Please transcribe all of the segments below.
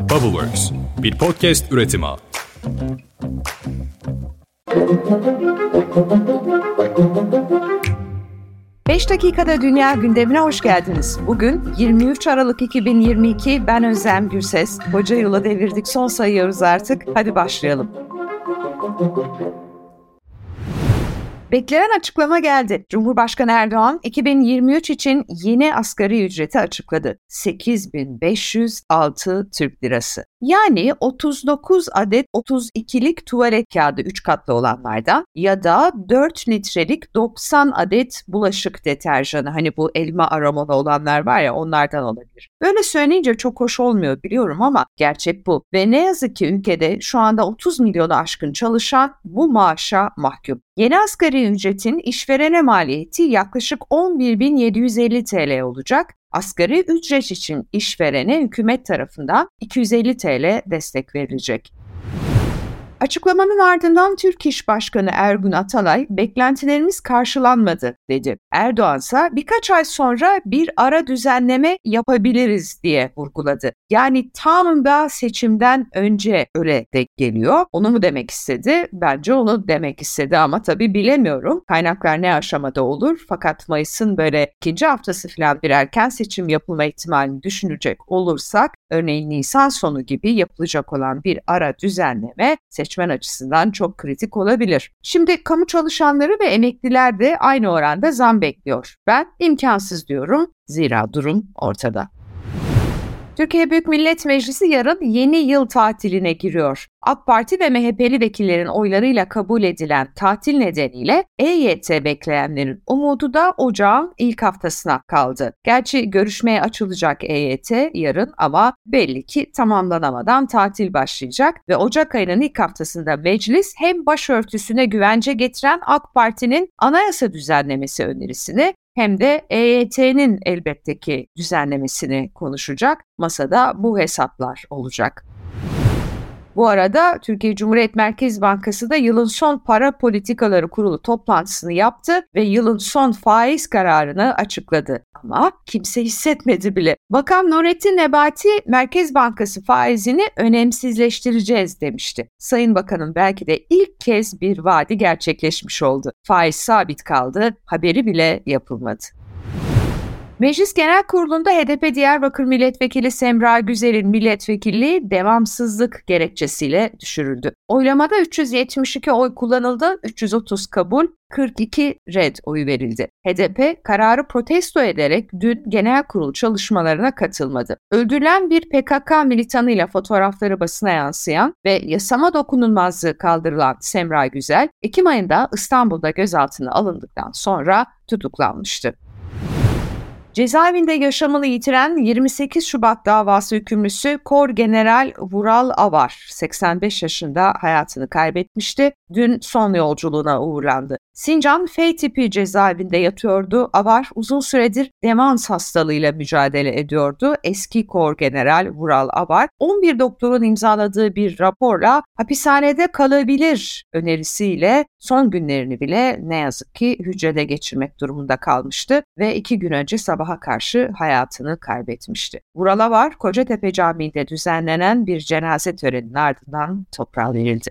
Bubbleworks, bir podcast üretimi. Beş dakikada dünya gündemine hoş geldiniz. Bugün 23 Aralık 2022 ben Özlem Gürses. Hoca yılı devirdik son sayıyoruz artık. Hadi başlayalım. Beklenen açıklama geldi. Cumhurbaşkanı Erdoğan 2023 için yeni asgari ücreti açıkladı. 8506 Türk Lirası. Yani 39 adet 32'lik tuvalet kağıdı 3 katlı olanlardan ya da 4 litrelik 90 adet bulaşık deterjanı hani bu elma aromalı olanlar var ya onlardan olabilir. Böyle söyleyince çok hoş olmuyor biliyorum ama gerçek bu. Ve ne yazık ki ülkede şu anda 30 milyonu aşkın çalışan bu maaşa mahkum. Yeni asgari ücretin işverene maliyeti yaklaşık 11.750 TL olacak. Asgari ücret için işverene hükümet tarafından 250 TL destek verilecek. Açıklamanın ardından Türk İş Başkanı Ergun Atalay beklentilerimiz karşılanmadı dedi. Erdoğan ise birkaç ay sonra bir ara düzenleme yapabiliriz diye vurguladı. Yani tam da seçimden önce öyle denk geliyor. Onu mu demek istedi? Bence onu demek istedi ama tabii bilemiyorum. Kaynaklar ne aşamada olur? Fakat Mayıs'ın böyle ikinci haftası falan bir erken seçim yapılma ihtimalini düşünecek olursak örneğin Nisan sonu gibi yapılacak olan bir ara düzenleme seçmen açısından çok kritik olabilir. Şimdi kamu çalışanları ve emekliler de aynı oranda zam bekliyor. Ben imkansız diyorum zira durum ortada. Türkiye Büyük Millet Meclisi yarın yeni yıl tatiline giriyor. AK Parti ve MHP'li vekillerin oylarıyla kabul edilen tatil nedeniyle EYT bekleyenlerin umudu da ocağın ilk haftasına kaldı. Gerçi görüşmeye açılacak EYT yarın ama belli ki tamamlanamadan tatil başlayacak ve Ocak ayının ilk haftasında meclis hem başörtüsüne güvence getiren AK Parti'nin anayasa düzenlemesi önerisini hem de EYT'nin elbette ki düzenlemesini konuşacak. Masada bu hesaplar olacak. Bu arada Türkiye Cumhuriyet Merkez Bankası da yılın son para politikaları kurulu toplantısını yaptı ve yılın son faiz kararını açıkladı. Ama kimse hissetmedi bile. Bakan Nurettin Nebati Merkez Bankası faizini önemsizleştireceğiz demişti. Sayın Bakanın belki de ilk kez bir vaadi gerçekleşmiş oldu. Faiz sabit kaldı, haberi bile yapılmadı. Meclis Genel Kurulu'nda HDP Diyarbakır Milletvekili Semra Güzel'in milletvekilliği devamsızlık gerekçesiyle düşürüldü. Oylamada 372 oy kullanıldı, 330 kabul, 42 red oyu verildi. HDP kararı protesto ederek dün genel kurul çalışmalarına katılmadı. Öldürülen bir PKK militanıyla fotoğrafları basına yansıyan ve yasama dokunulmazlığı kaldırılan Semra Güzel, Ekim ayında İstanbul'da gözaltına alındıktan sonra tutuklanmıştı. Cezaevinde yaşamını yitiren 28 Şubat davası hükümlüsü Kor General Vural Avar 85 yaşında hayatını kaybetmişti. Dün son yolculuğuna uğurlandı. Sincan F tipi cezaevinde yatıyordu. Avar uzun süredir demans hastalığıyla mücadele ediyordu. Eski Kor General Vural Avar 11 doktorun imzaladığı bir raporla hapishanede kalabilir önerisiyle son günlerini bile ne yazık ki hücrede geçirmek durumunda kalmıştı ve iki gün önce sabaha karşı hayatını kaybetmişti. Vural Avar Kocatepe Camii'nde düzenlenen bir cenaze töreninin ardından toprağa verildi.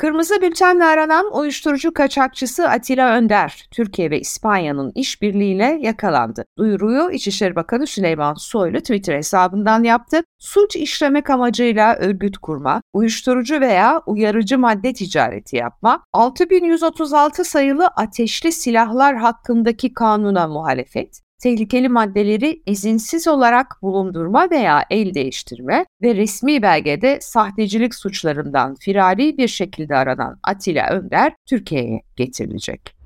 Kırmızı bültenle aranan uyuşturucu kaçakçısı Atilla Önder, Türkiye ve İspanya'nın işbirliğiyle yakalandı. Duyuruyu İçişleri Bakanı Süleyman Soylu Twitter hesabından yaptı. Suç işlemek amacıyla örgüt kurma, uyuşturucu veya uyarıcı madde ticareti yapma, 6136 sayılı ateşli silahlar hakkındaki kanuna muhalefet, tehlikeli maddeleri izinsiz olarak bulundurma veya el değiştirme ve resmi belgede sahtecilik suçlarından firari bir şekilde aranan Atilla Önder Türkiye'ye getirilecek.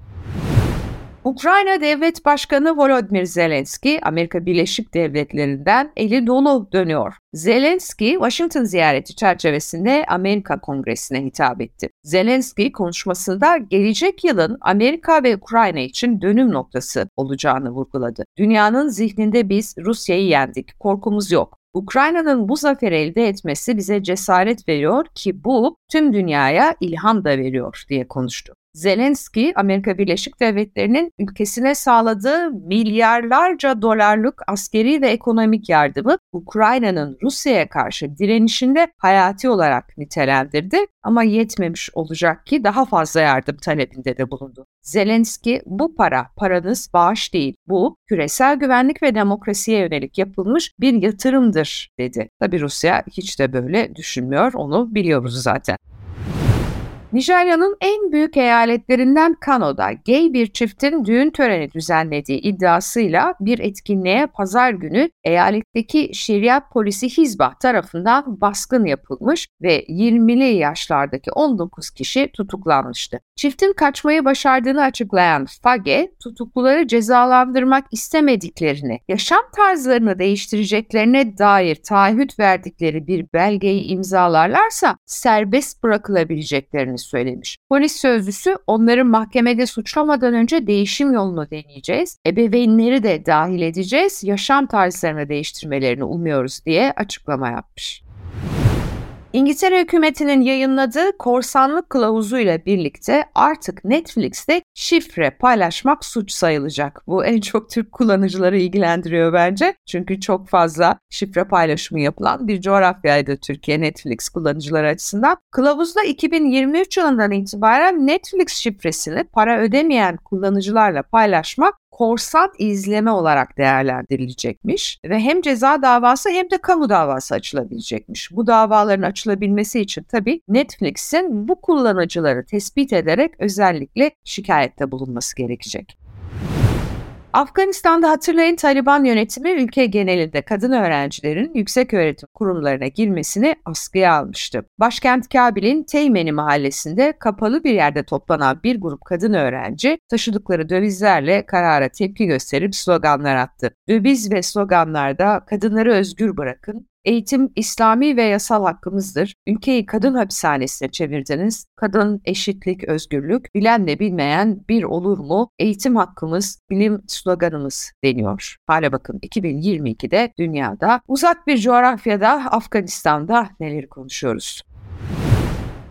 Ukrayna Devlet Başkanı Volodymyr Zelenski, Amerika Birleşik Devletleri'nden eli dolu dönüyor. Zelenski, Washington ziyareti çerçevesinde Amerika Kongresi'ne hitap etti. Zelenski konuşmasında gelecek yılın Amerika ve Ukrayna için dönüm noktası olacağını vurguladı. Dünyanın zihninde biz Rusya'yı yendik, korkumuz yok. Ukrayna'nın bu zaferi elde etmesi bize cesaret veriyor ki bu tüm dünyaya ilham da veriyor diye konuştu. Zelenski, Amerika Birleşik Devletleri'nin ülkesine sağladığı milyarlarca dolarlık askeri ve ekonomik yardımı Ukrayna'nın Rusya'ya karşı direnişinde hayati olarak nitelendirdi ama yetmemiş olacak ki daha fazla yardım talebinde de bulundu. Zelenski bu para, paranız bağış değil, bu küresel güvenlik ve demokrasiye yönelik yapılmış bir yatırımdır dedi. Tabi Rusya hiç de böyle düşünmüyor, onu biliyoruz zaten. Nijerya'nın en büyük eyaletlerinden Kano'da gay bir çiftin düğün töreni düzenlediği iddiasıyla bir etkinliğe pazar günü eyaletteki şeriat polisi Hizbah tarafından baskın yapılmış ve 20'li yaşlardaki 19 kişi tutuklanmıştı. Çiftin kaçmayı başardığını açıklayan Fage, tutukluları cezalandırmak istemediklerini, yaşam tarzlarını değiştireceklerine dair taahhüt verdikleri bir belgeyi imzalarlarsa serbest bırakılabileceklerini söylemiş. Polis sözcüsü onları mahkemede suçlamadan önce değişim yolunu deneyeceğiz, ebeveynleri de dahil edeceğiz, yaşam tarzlarını değiştirmelerini umuyoruz diye açıklama yapmış. İngiltere hükümetinin yayınladığı korsanlık kılavuzuyla birlikte artık Netflix'te şifre paylaşmak suç sayılacak. Bu en çok Türk kullanıcıları ilgilendiriyor bence. Çünkü çok fazla şifre paylaşımı yapılan bir coğrafyaydı Türkiye Netflix kullanıcıları açısından. Kılavuzda 2023 yılından itibaren Netflix şifresini para ödemeyen kullanıcılarla paylaşmak korsan izleme olarak değerlendirilecekmiş ve hem ceza davası hem de kamu davası açılabilecekmiş. Bu davaların açılabilmesi için tabii Netflix'in bu kullanıcıları tespit ederek özellikle şikayette bulunması gerekecek. Afganistan'da hatırlayın Taliban yönetimi ülke genelinde kadın öğrencilerin yüksek öğretim kurumlarına girmesini askıya almıştı. Başkent Kabil'in Teymeni mahallesinde kapalı bir yerde toplanan bir grup kadın öğrenci taşıdıkları dövizlerle karara tepki gösterip sloganlar attı. Döviz ve sloganlarda kadınları özgür bırakın, Eğitim İslami ve yasal hakkımızdır. Ülkeyi kadın hapishanesine çevirdiniz. Kadın, eşitlik, özgürlük, bilenle bilmeyen bir olur mu? Eğitim hakkımız, bilim sloganımız deniyor. Hala bakın 2022'de dünyada uzak bir coğrafyada Afganistan'da neleri konuşuyoruz.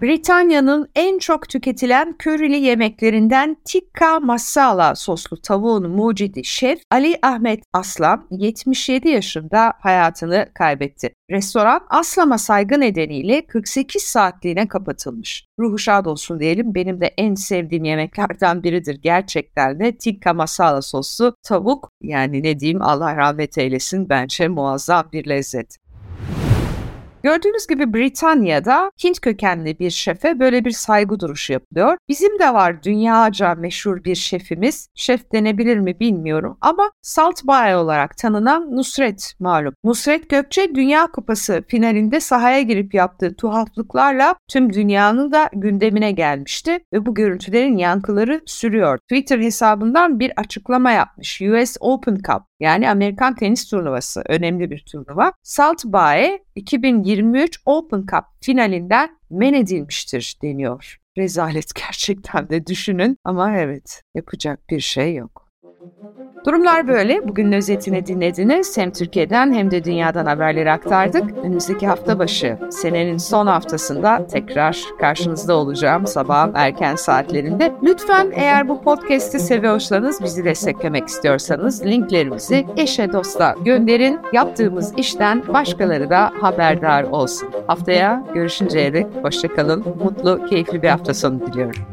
Britanya'nın en çok tüketilen körili yemeklerinden tikka masala soslu tavuğun mucidi şef Ali Ahmet Aslam 77 yaşında hayatını kaybetti. Restoran aslama saygı nedeniyle 48 saatliğine kapatılmış. Ruhu şad olsun diyelim benim de en sevdiğim yemeklerden biridir gerçekten de tikka masala soslu tavuk yani ne diyeyim Allah rahmet eylesin bence muazzam bir lezzet. Gördüğünüz gibi Britanya'da Hint kökenli bir şefe böyle bir saygı duruşu yapılıyor. Bizim de var dünyaca meşhur bir şefimiz. Şef denebilir mi bilmiyorum ama Salt Bay olarak tanınan Nusret malum. Nusret Gökçe Dünya Kupası finalinde sahaya girip yaptığı tuhaflıklarla tüm dünyanın da gündemine gelmişti ve bu görüntülerin yankıları sürüyor. Twitter hesabından bir açıklama yapmış. US Open Cup yani Amerikan tenis turnuvası önemli bir turnuva. Salt Bay 2023 Open Cup finalinden men edilmiştir deniyor. Rezalet gerçekten de düşünün ama evet yapacak bir şey yok. Durumlar böyle. Bugün özetini dinlediniz. Hem Türkiye'den hem de dünyadan haberleri aktardık. Önümüzdeki hafta başı, senenin son haftasında tekrar karşınızda olacağım sabah erken saatlerinde. Lütfen eğer bu podcast'i seviyorsanız, bizi desteklemek istiyorsanız linklerimizi eşe dosta gönderin. Yaptığımız işten başkaları da haberdar olsun. Haftaya görüşünceye dek hoşçakalın. Mutlu, keyifli bir hafta sonu diliyorum.